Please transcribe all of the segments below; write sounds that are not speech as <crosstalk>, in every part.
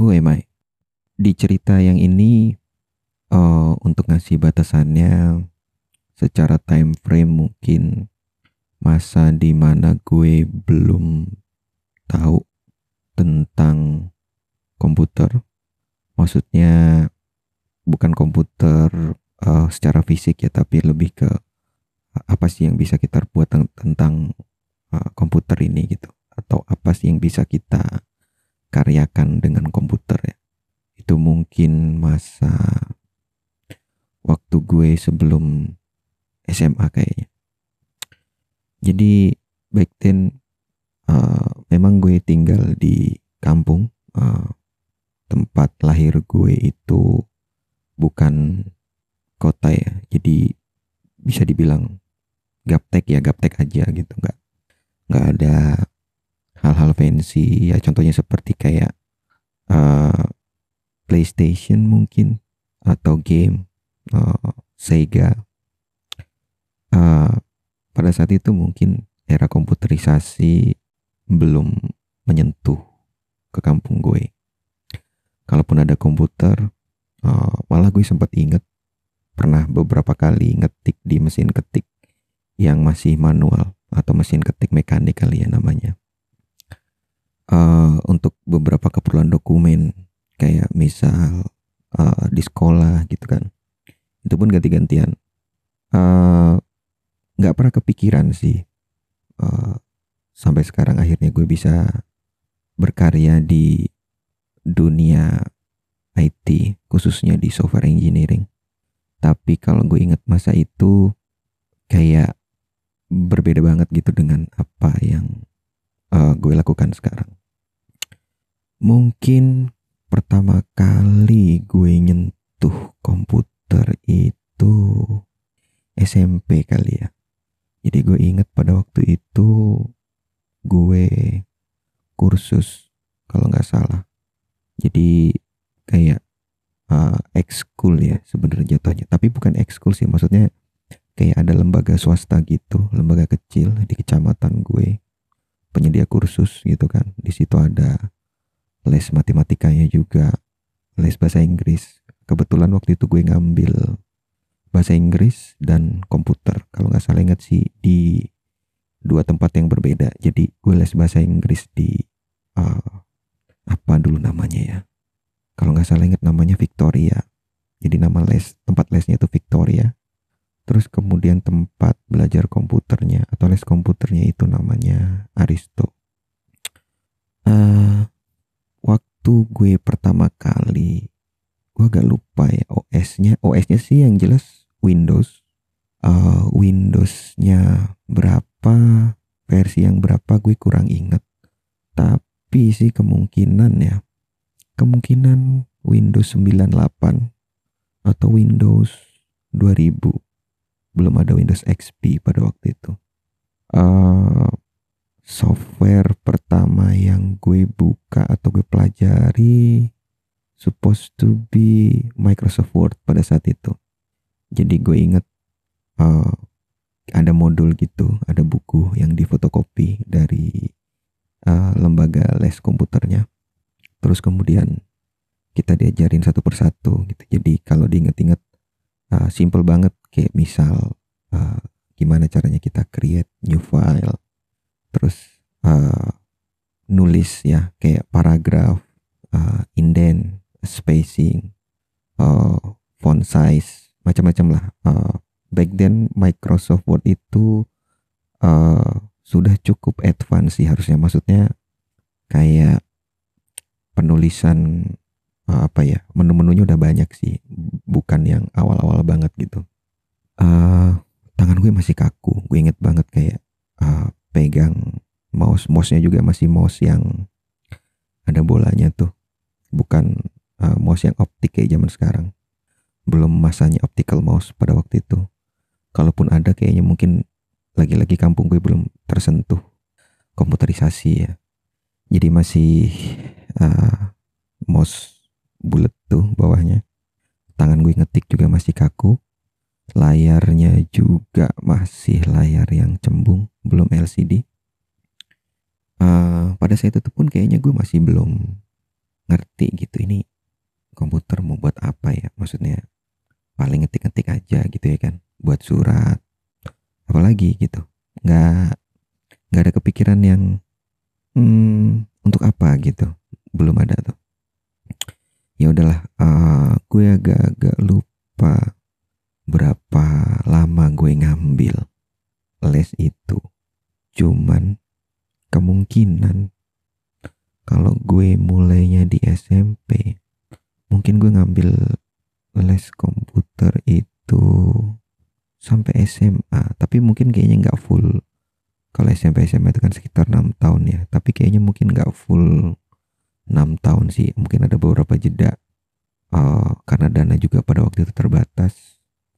Who am I? Di cerita yang ini uh, untuk ngasih batasannya secara time frame mungkin masa di mana gue belum tahu tentang komputer. Maksudnya bukan komputer uh, secara fisik ya, tapi lebih ke apa sih yang bisa kita buat tentang uh, komputer ini gitu, atau apa sih yang bisa kita karyakan dengan komputer ya. Itu mungkin masa waktu gue sebelum SMA kayaknya. Jadi back then uh, memang gue tinggal di kampung. Uh, tempat lahir gue itu bukan kota ya. Jadi bisa dibilang gaptek ya gaptek aja gitu nggak nggak ada fancy ya contohnya seperti kayak uh, PlayStation mungkin atau game uh, Sega uh, pada saat itu mungkin era komputerisasi belum menyentuh ke kampung gue. Kalaupun ada komputer, uh, malah gue sempat inget pernah beberapa kali ngetik di mesin ketik yang masih manual atau mesin ketik mekanik kali ya namanya. Uh, untuk beberapa keperluan dokumen kayak misal uh, di sekolah gitu kan, itu pun ganti-gantian. Uh, nggak pernah kepikiran sih uh, sampai sekarang akhirnya gue bisa berkarya di dunia IT khususnya di software engineering. Tapi kalau gue ingat masa itu kayak berbeda banget gitu dengan apa yang uh, gue lakukan sekarang mungkin pertama kali gue nyentuh komputer itu SMP kali ya jadi gue inget pada waktu itu gue kursus kalau nggak salah. Jadi kayak uh, ekskul ya sebenarnya jatuhnya. Tapi bukan ekskul sih maksudnya kayak ada lembaga swasta gitu, lembaga kecil di kecamatan gue penyedia kursus gitu kan. Di situ ada les matematikanya juga, les bahasa Inggris. Kebetulan waktu itu gue ngambil bahasa Inggris dan komputer. Kalau nggak salah ingat sih di dua tempat yang berbeda. Jadi gue les bahasa Inggris di uh, apa dulu namanya ya? Kalau nggak salah ingat namanya Victoria. Jadi nama les tempat lesnya itu Victoria. Terus kemudian tempat belajar komputernya atau les komputernya itu namanya Aristo. Uh, waktu gue pertama kali. Gue agak lupa ya OS-nya OS-nya sih yang jelas Windows. Uh, Windowsnya berapa versi yang berapa gue kurang inget. Tapi sih kemungkinan ya kemungkinan Windows 98 atau Windows 2000 belum ada Windows XP pada waktu itu. Uh, software pertama yang gue buka atau gue pelajari supposed to be Microsoft Word pada saat itu. Jadi gue inget uh, ada modul gitu ada buku yang difotokopi dari uh, lembaga les komputernya. Terus kemudian kita diajarin satu persatu gitu. Jadi kalau diinget-inget uh, simple banget. Kayak misal uh, gimana caranya kita create new file terus uh, nulis ya kayak paragraf uh, indent spacing uh, font size macam-macam lah. Uh, back then Microsoft Word itu uh, sudah cukup advance sih harusnya. Maksudnya kayak penulisan uh, apa ya menu-menunya udah banyak sih, bukan yang awal-awal banget gitu. Uh, tangan gue masih kaku. Gue inget banget kayak uh, pegang mouse, mouse-nya juga masih mouse yang ada bolanya tuh, bukan uh, mouse yang optik kayak zaman sekarang belum masanya optical mouse pada waktu itu. Kalaupun ada kayaknya mungkin lagi-lagi kampung gue belum tersentuh komputerisasi ya. Jadi masih uh, mouse bulat tuh bawahnya. Tangan gue ngetik juga masih kaku. Layarnya juga masih layar yang cembung, belum LCD. Uh, pada saat itu pun kayaknya gue masih belum ngerti gitu ini komputer mau buat apa ya? Maksudnya paling ngetik-ngetik aja gitu ya kan buat surat apalagi gitu. Nggak nggak ada kepikiran yang hmm, untuk apa gitu belum ada tuh. Ya udahlah uh, gue agak-agak lupa berapa lama gue ngambil les itu? Cuman kemungkinan kalau gue mulainya di SMP mungkin gue ngambil les komputer itu sampai SMA tapi mungkin kayaknya nggak full. Kalau SMP SMA itu kan sekitar enam tahun ya. Tapi kayaknya mungkin nggak full enam tahun sih. Mungkin ada beberapa jeda. Uh, karena dana juga pada waktu itu terbatas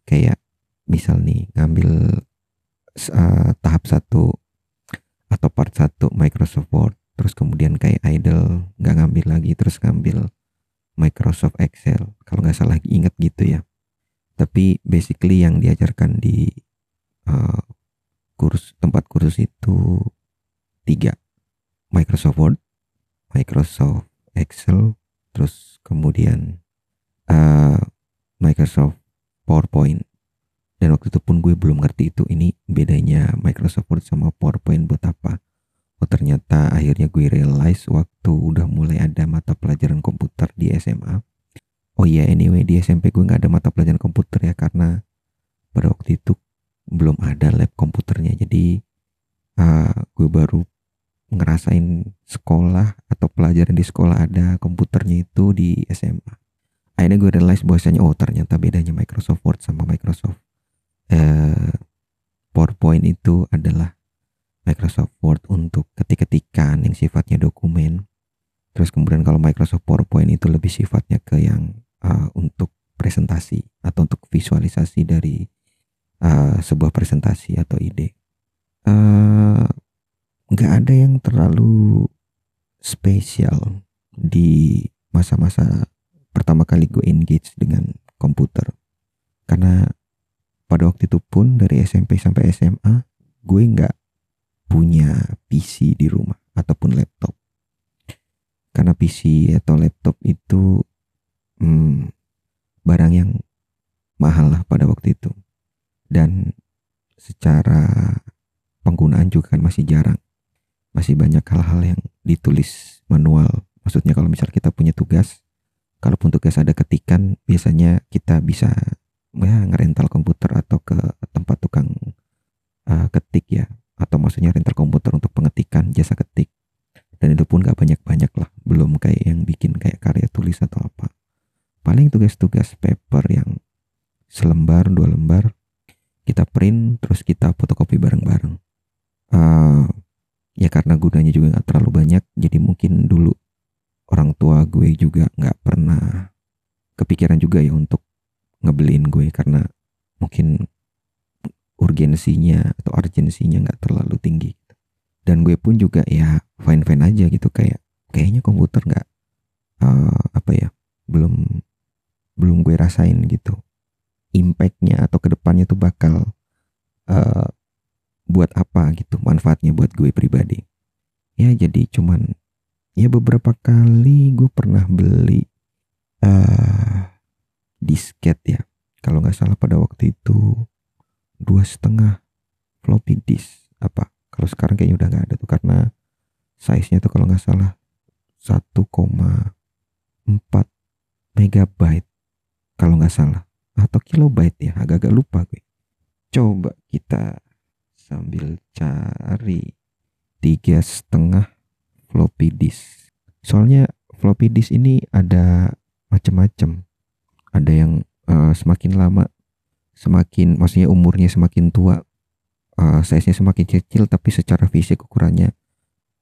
kayak misal nih ngambil uh, tahap satu atau part satu Microsoft Word terus kemudian kayak idle nggak ngambil lagi terus ngambil Microsoft Excel kalau nggak salah inget gitu ya. Tapi basically yang diajarkan di uh, kurs tempat kursus itu tiga. Microsoft Word, Microsoft Excel, terus kemudian uh, Microsoft PowerPoint. Dan waktu itu pun gue belum ngerti itu ini bedanya Microsoft Word sama PowerPoint buat apa. Oh ternyata akhirnya gue realize waktu udah mulai ada mata pelajaran komputer di SMA oh iya anyway di SMP gue nggak ada mata pelajaran komputer ya karena pada waktu itu belum ada lab komputernya jadi uh, gue baru ngerasain sekolah atau pelajaran di sekolah ada komputernya itu di SMA akhirnya gue realize bahwasanya oh ternyata bedanya Microsoft Word sama Microsoft uh, PowerPoint itu adalah Microsoft Word untuk ketik-ketikan yang sifatnya dokumen Terus kemudian kalau Microsoft PowerPoint itu lebih sifatnya ke yang uh, untuk presentasi atau untuk visualisasi dari uh, sebuah presentasi atau ide. Uh, nggak uh, ada yang terlalu spesial di masa-masa pertama kali gue engage dengan komputer. Karena pada waktu itu pun dari SMP sampai SMA gue nggak punya PC di rumah ataupun laptop. Karena PC atau laptop itu hmm, barang yang mahal lah pada waktu itu. Dan secara penggunaan juga kan masih jarang. Masih banyak hal-hal yang ditulis manual. Maksudnya kalau misal kita punya tugas kalaupun tugas ada ketikan biasanya kita bisa ya ngerental komputer atau ke tempat tukang uh, ketik ya. Atau maksudnya rental komputer untuk pengetikan jasa ketik. Dan itu pun gak banyak-banyak lah. Belum kayak yang bikin kayak karya tulis atau apa. Paling tugas-tugas paper yang selembar dua lembar kita print terus kita fotokopi bareng-bareng. Uh, ya karena gunanya juga nggak terlalu banyak jadi mungkin dulu orang tua gue juga nggak pernah kepikiran juga ya untuk ngebeliin gue karena mungkin urgensinya atau urgensinya nggak terlalu tinggi. Dan gue pun juga ya fine fine aja gitu kayak kayaknya komputer nggak uh, apa ya belum belum gue rasain gitu. Impactnya atau ke depannya tuh bakal uh, buat apa gitu manfaatnya buat gue pribadi. Ya jadi cuman ya beberapa kali gue pernah beli uh, disket ya. Kalau nggak salah pada waktu itu dua setengah floppy disk. Apa? Kalau sekarang kayaknya udah nggak ada tuh karena size-nya tuh kalau nggak salah 1,4 megabyte kalau nggak salah. Atau kilobyte ya agak-agak lupa gue. Coba kita sambil cari tiga setengah floppy disk soalnya floppy disk ini ada macam-macam ada yang uh, semakin lama semakin maksudnya umurnya semakin tua uh, size-nya semakin kecil tapi secara fisik ukurannya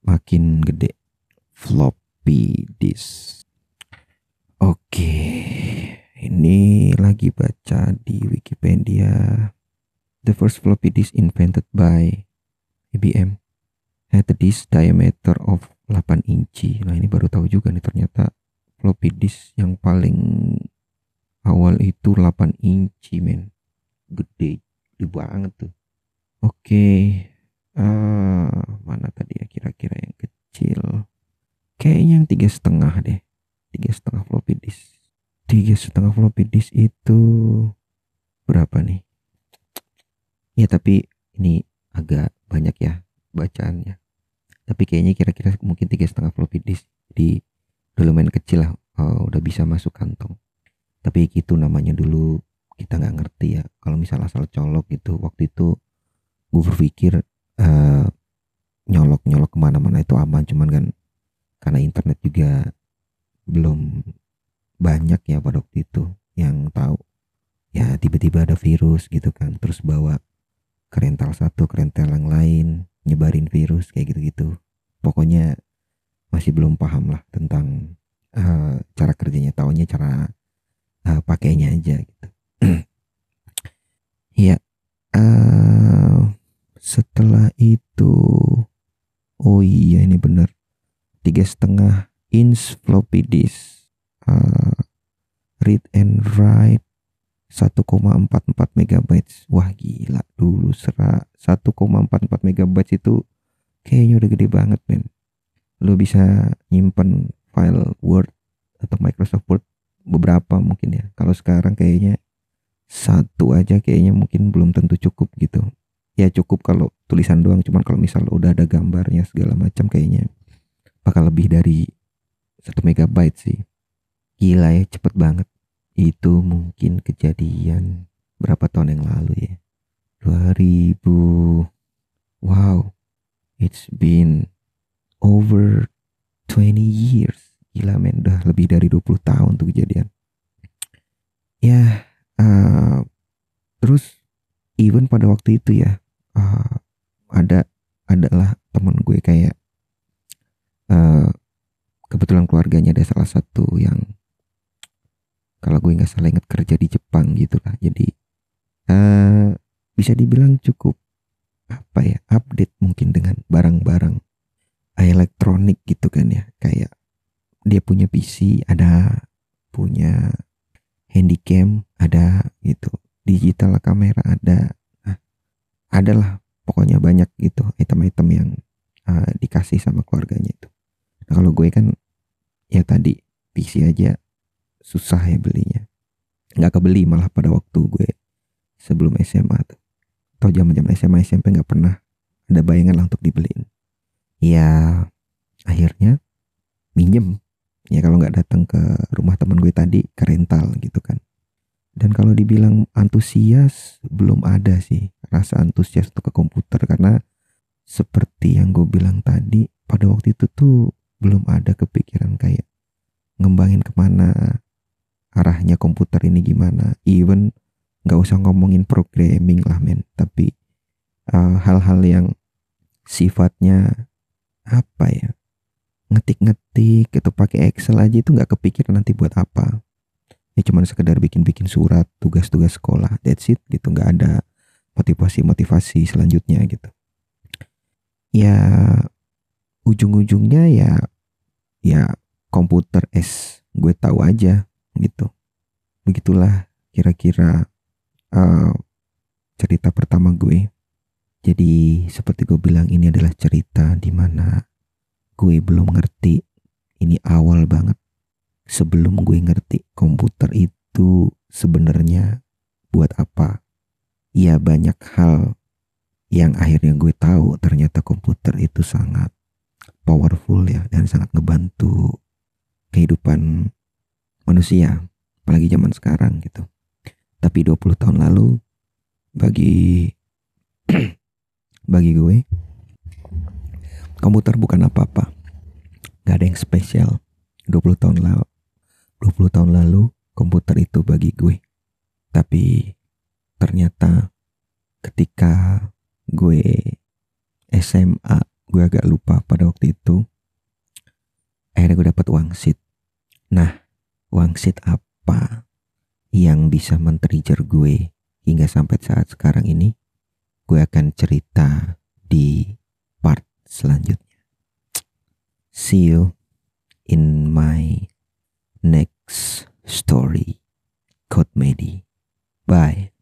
makin gede. Floppy disk. Oke, ini lagi baca di Wikipedia. The first floppy disk invented by IBM had a disk diameter of 8 inci. Nah ini baru tahu juga nih ternyata floppy disk yang paling awal itu 8 inci men. Gede, gede banget tuh. Oke, uh, mana tadi ya kira-kira yang kecil? Kayaknya yang tiga setengah deh, tiga setengah floppy disk tiga setengah floppy disk itu berapa nih ya tapi ini agak banyak ya bacaannya tapi kayaknya kira-kira mungkin tiga setengah floppy disk jadi udah lumayan kecil lah oh, udah bisa masuk kantong. Tapi gitu namanya dulu kita nggak ngerti ya. Kalau misalnya asal colok gitu waktu itu gue berpikir uh, nyolok nyolok ke mana-mana itu aman. Cuman kan karena internet juga belum banyak ya pada waktu itu yang tahu. Ya tiba-tiba ada virus gitu kan terus bawa ke rental satu ke rental yang lain nyebarin virus kayak gitu-gitu. Pokoknya masih belum paham lah tentang uh, cara kerjanya taunya cara uh, pakainya aja gitu. <clears throat> Ya uh, setelah itu oh iya ini benar tiga setengah inch floppy disk uh, read and write 1,44 megabytes. Wah gila. Dulu serak 1,44 megabytes itu kayaknya udah gede banget men. Lo bisa nyimpen file Word atau Microsoft Word beberapa mungkin ya. Kalau sekarang kayaknya satu aja kayaknya mungkin belum tentu cukup gitu. Ya cukup kalau tulisan doang. Cuman kalau misal udah ada gambarnya segala macam kayaknya bakal lebih dari satu megabyte sih. Gila ya cepet banget itu mungkin kejadian berapa tahun yang lalu ya. 2000 wow it's been over 20 years. Gila men udah lebih dari 20 tahun tuh kejadian. Ya uh, terus even pada waktu itu ya uh, ada adalah temen gue kayak uh, kebetulan keluarganya ada salah satu yang kalau gue nggak salah ingat kerja di Jepang gitu lah. Jadi uh, bisa dibilang cukup apa ya update mungkin dengan barang-barang elektronik gitu kan ya. Kayak dia punya PC ada punya handycam ada gitu. Digital kamera ada. Nah, adalah pokoknya banyak gitu item-item yang uh, dikasih sama keluarganya itu. Nah kalau gue kan ya tadi PC aja susah ya belinya. Nggak kebeli malah pada waktu gue sebelum SMA tuh. Atau zaman zaman SMA SMP nggak pernah ada bayangan lah untuk dibeliin. Ya akhirnya minjem. Ya kalau nggak datang ke rumah teman gue tadi ke rental gitu kan. Dan kalau dibilang antusias belum ada sih rasa antusias untuk ke komputer. Karena seperti yang gue bilang tadi pada waktu itu tuh belum ada kepikiran kayak ngembangin ke mana arahnya komputer ini gimana. Even nggak usah ngomongin programming lah men. Tapi uh, hal-hal uh, yang sifatnya apa ya ngetik-ngetik atau pakai Excel aja itu nggak kepikiran nanti buat apa. Ya cuman sekedar bikin-bikin surat tugas-tugas sekolah. That's it gitu. Nggak ada motivasi-motivasi selanjutnya gitu. Ya ujung-ujungnya ya ya komputer es gue tahu aja gitu. Begitulah kira-kira uh, cerita pertama gue. Jadi seperti gue bilang ini adalah cerita di mana gue belum ngerti. Ini awal banget. Sebelum gue ngerti komputer itu sebenarnya buat apa. Ya banyak hal yang akhirnya gue tahu ternyata komputer itu sangat powerful ya dan sangat ngebantu kehidupan manusia apalagi zaman sekarang gitu. Tapi 20 tahun lalu bagi <clears throat> bagi gue komputer bukan apa-apa. Gak ada yang spesial. 20 tahun lalu 20 tahun lalu komputer itu bagi gue. Tapi ternyata ketika gue SMA gue agak lupa pada waktu itu akhirnya gue dapat wangsit nah wangsit apa yang bisa men-trigger gue hingga sampai saat sekarang ini? Gue akan cerita di part selanjutnya. See you in my next story. Code Medi. Bye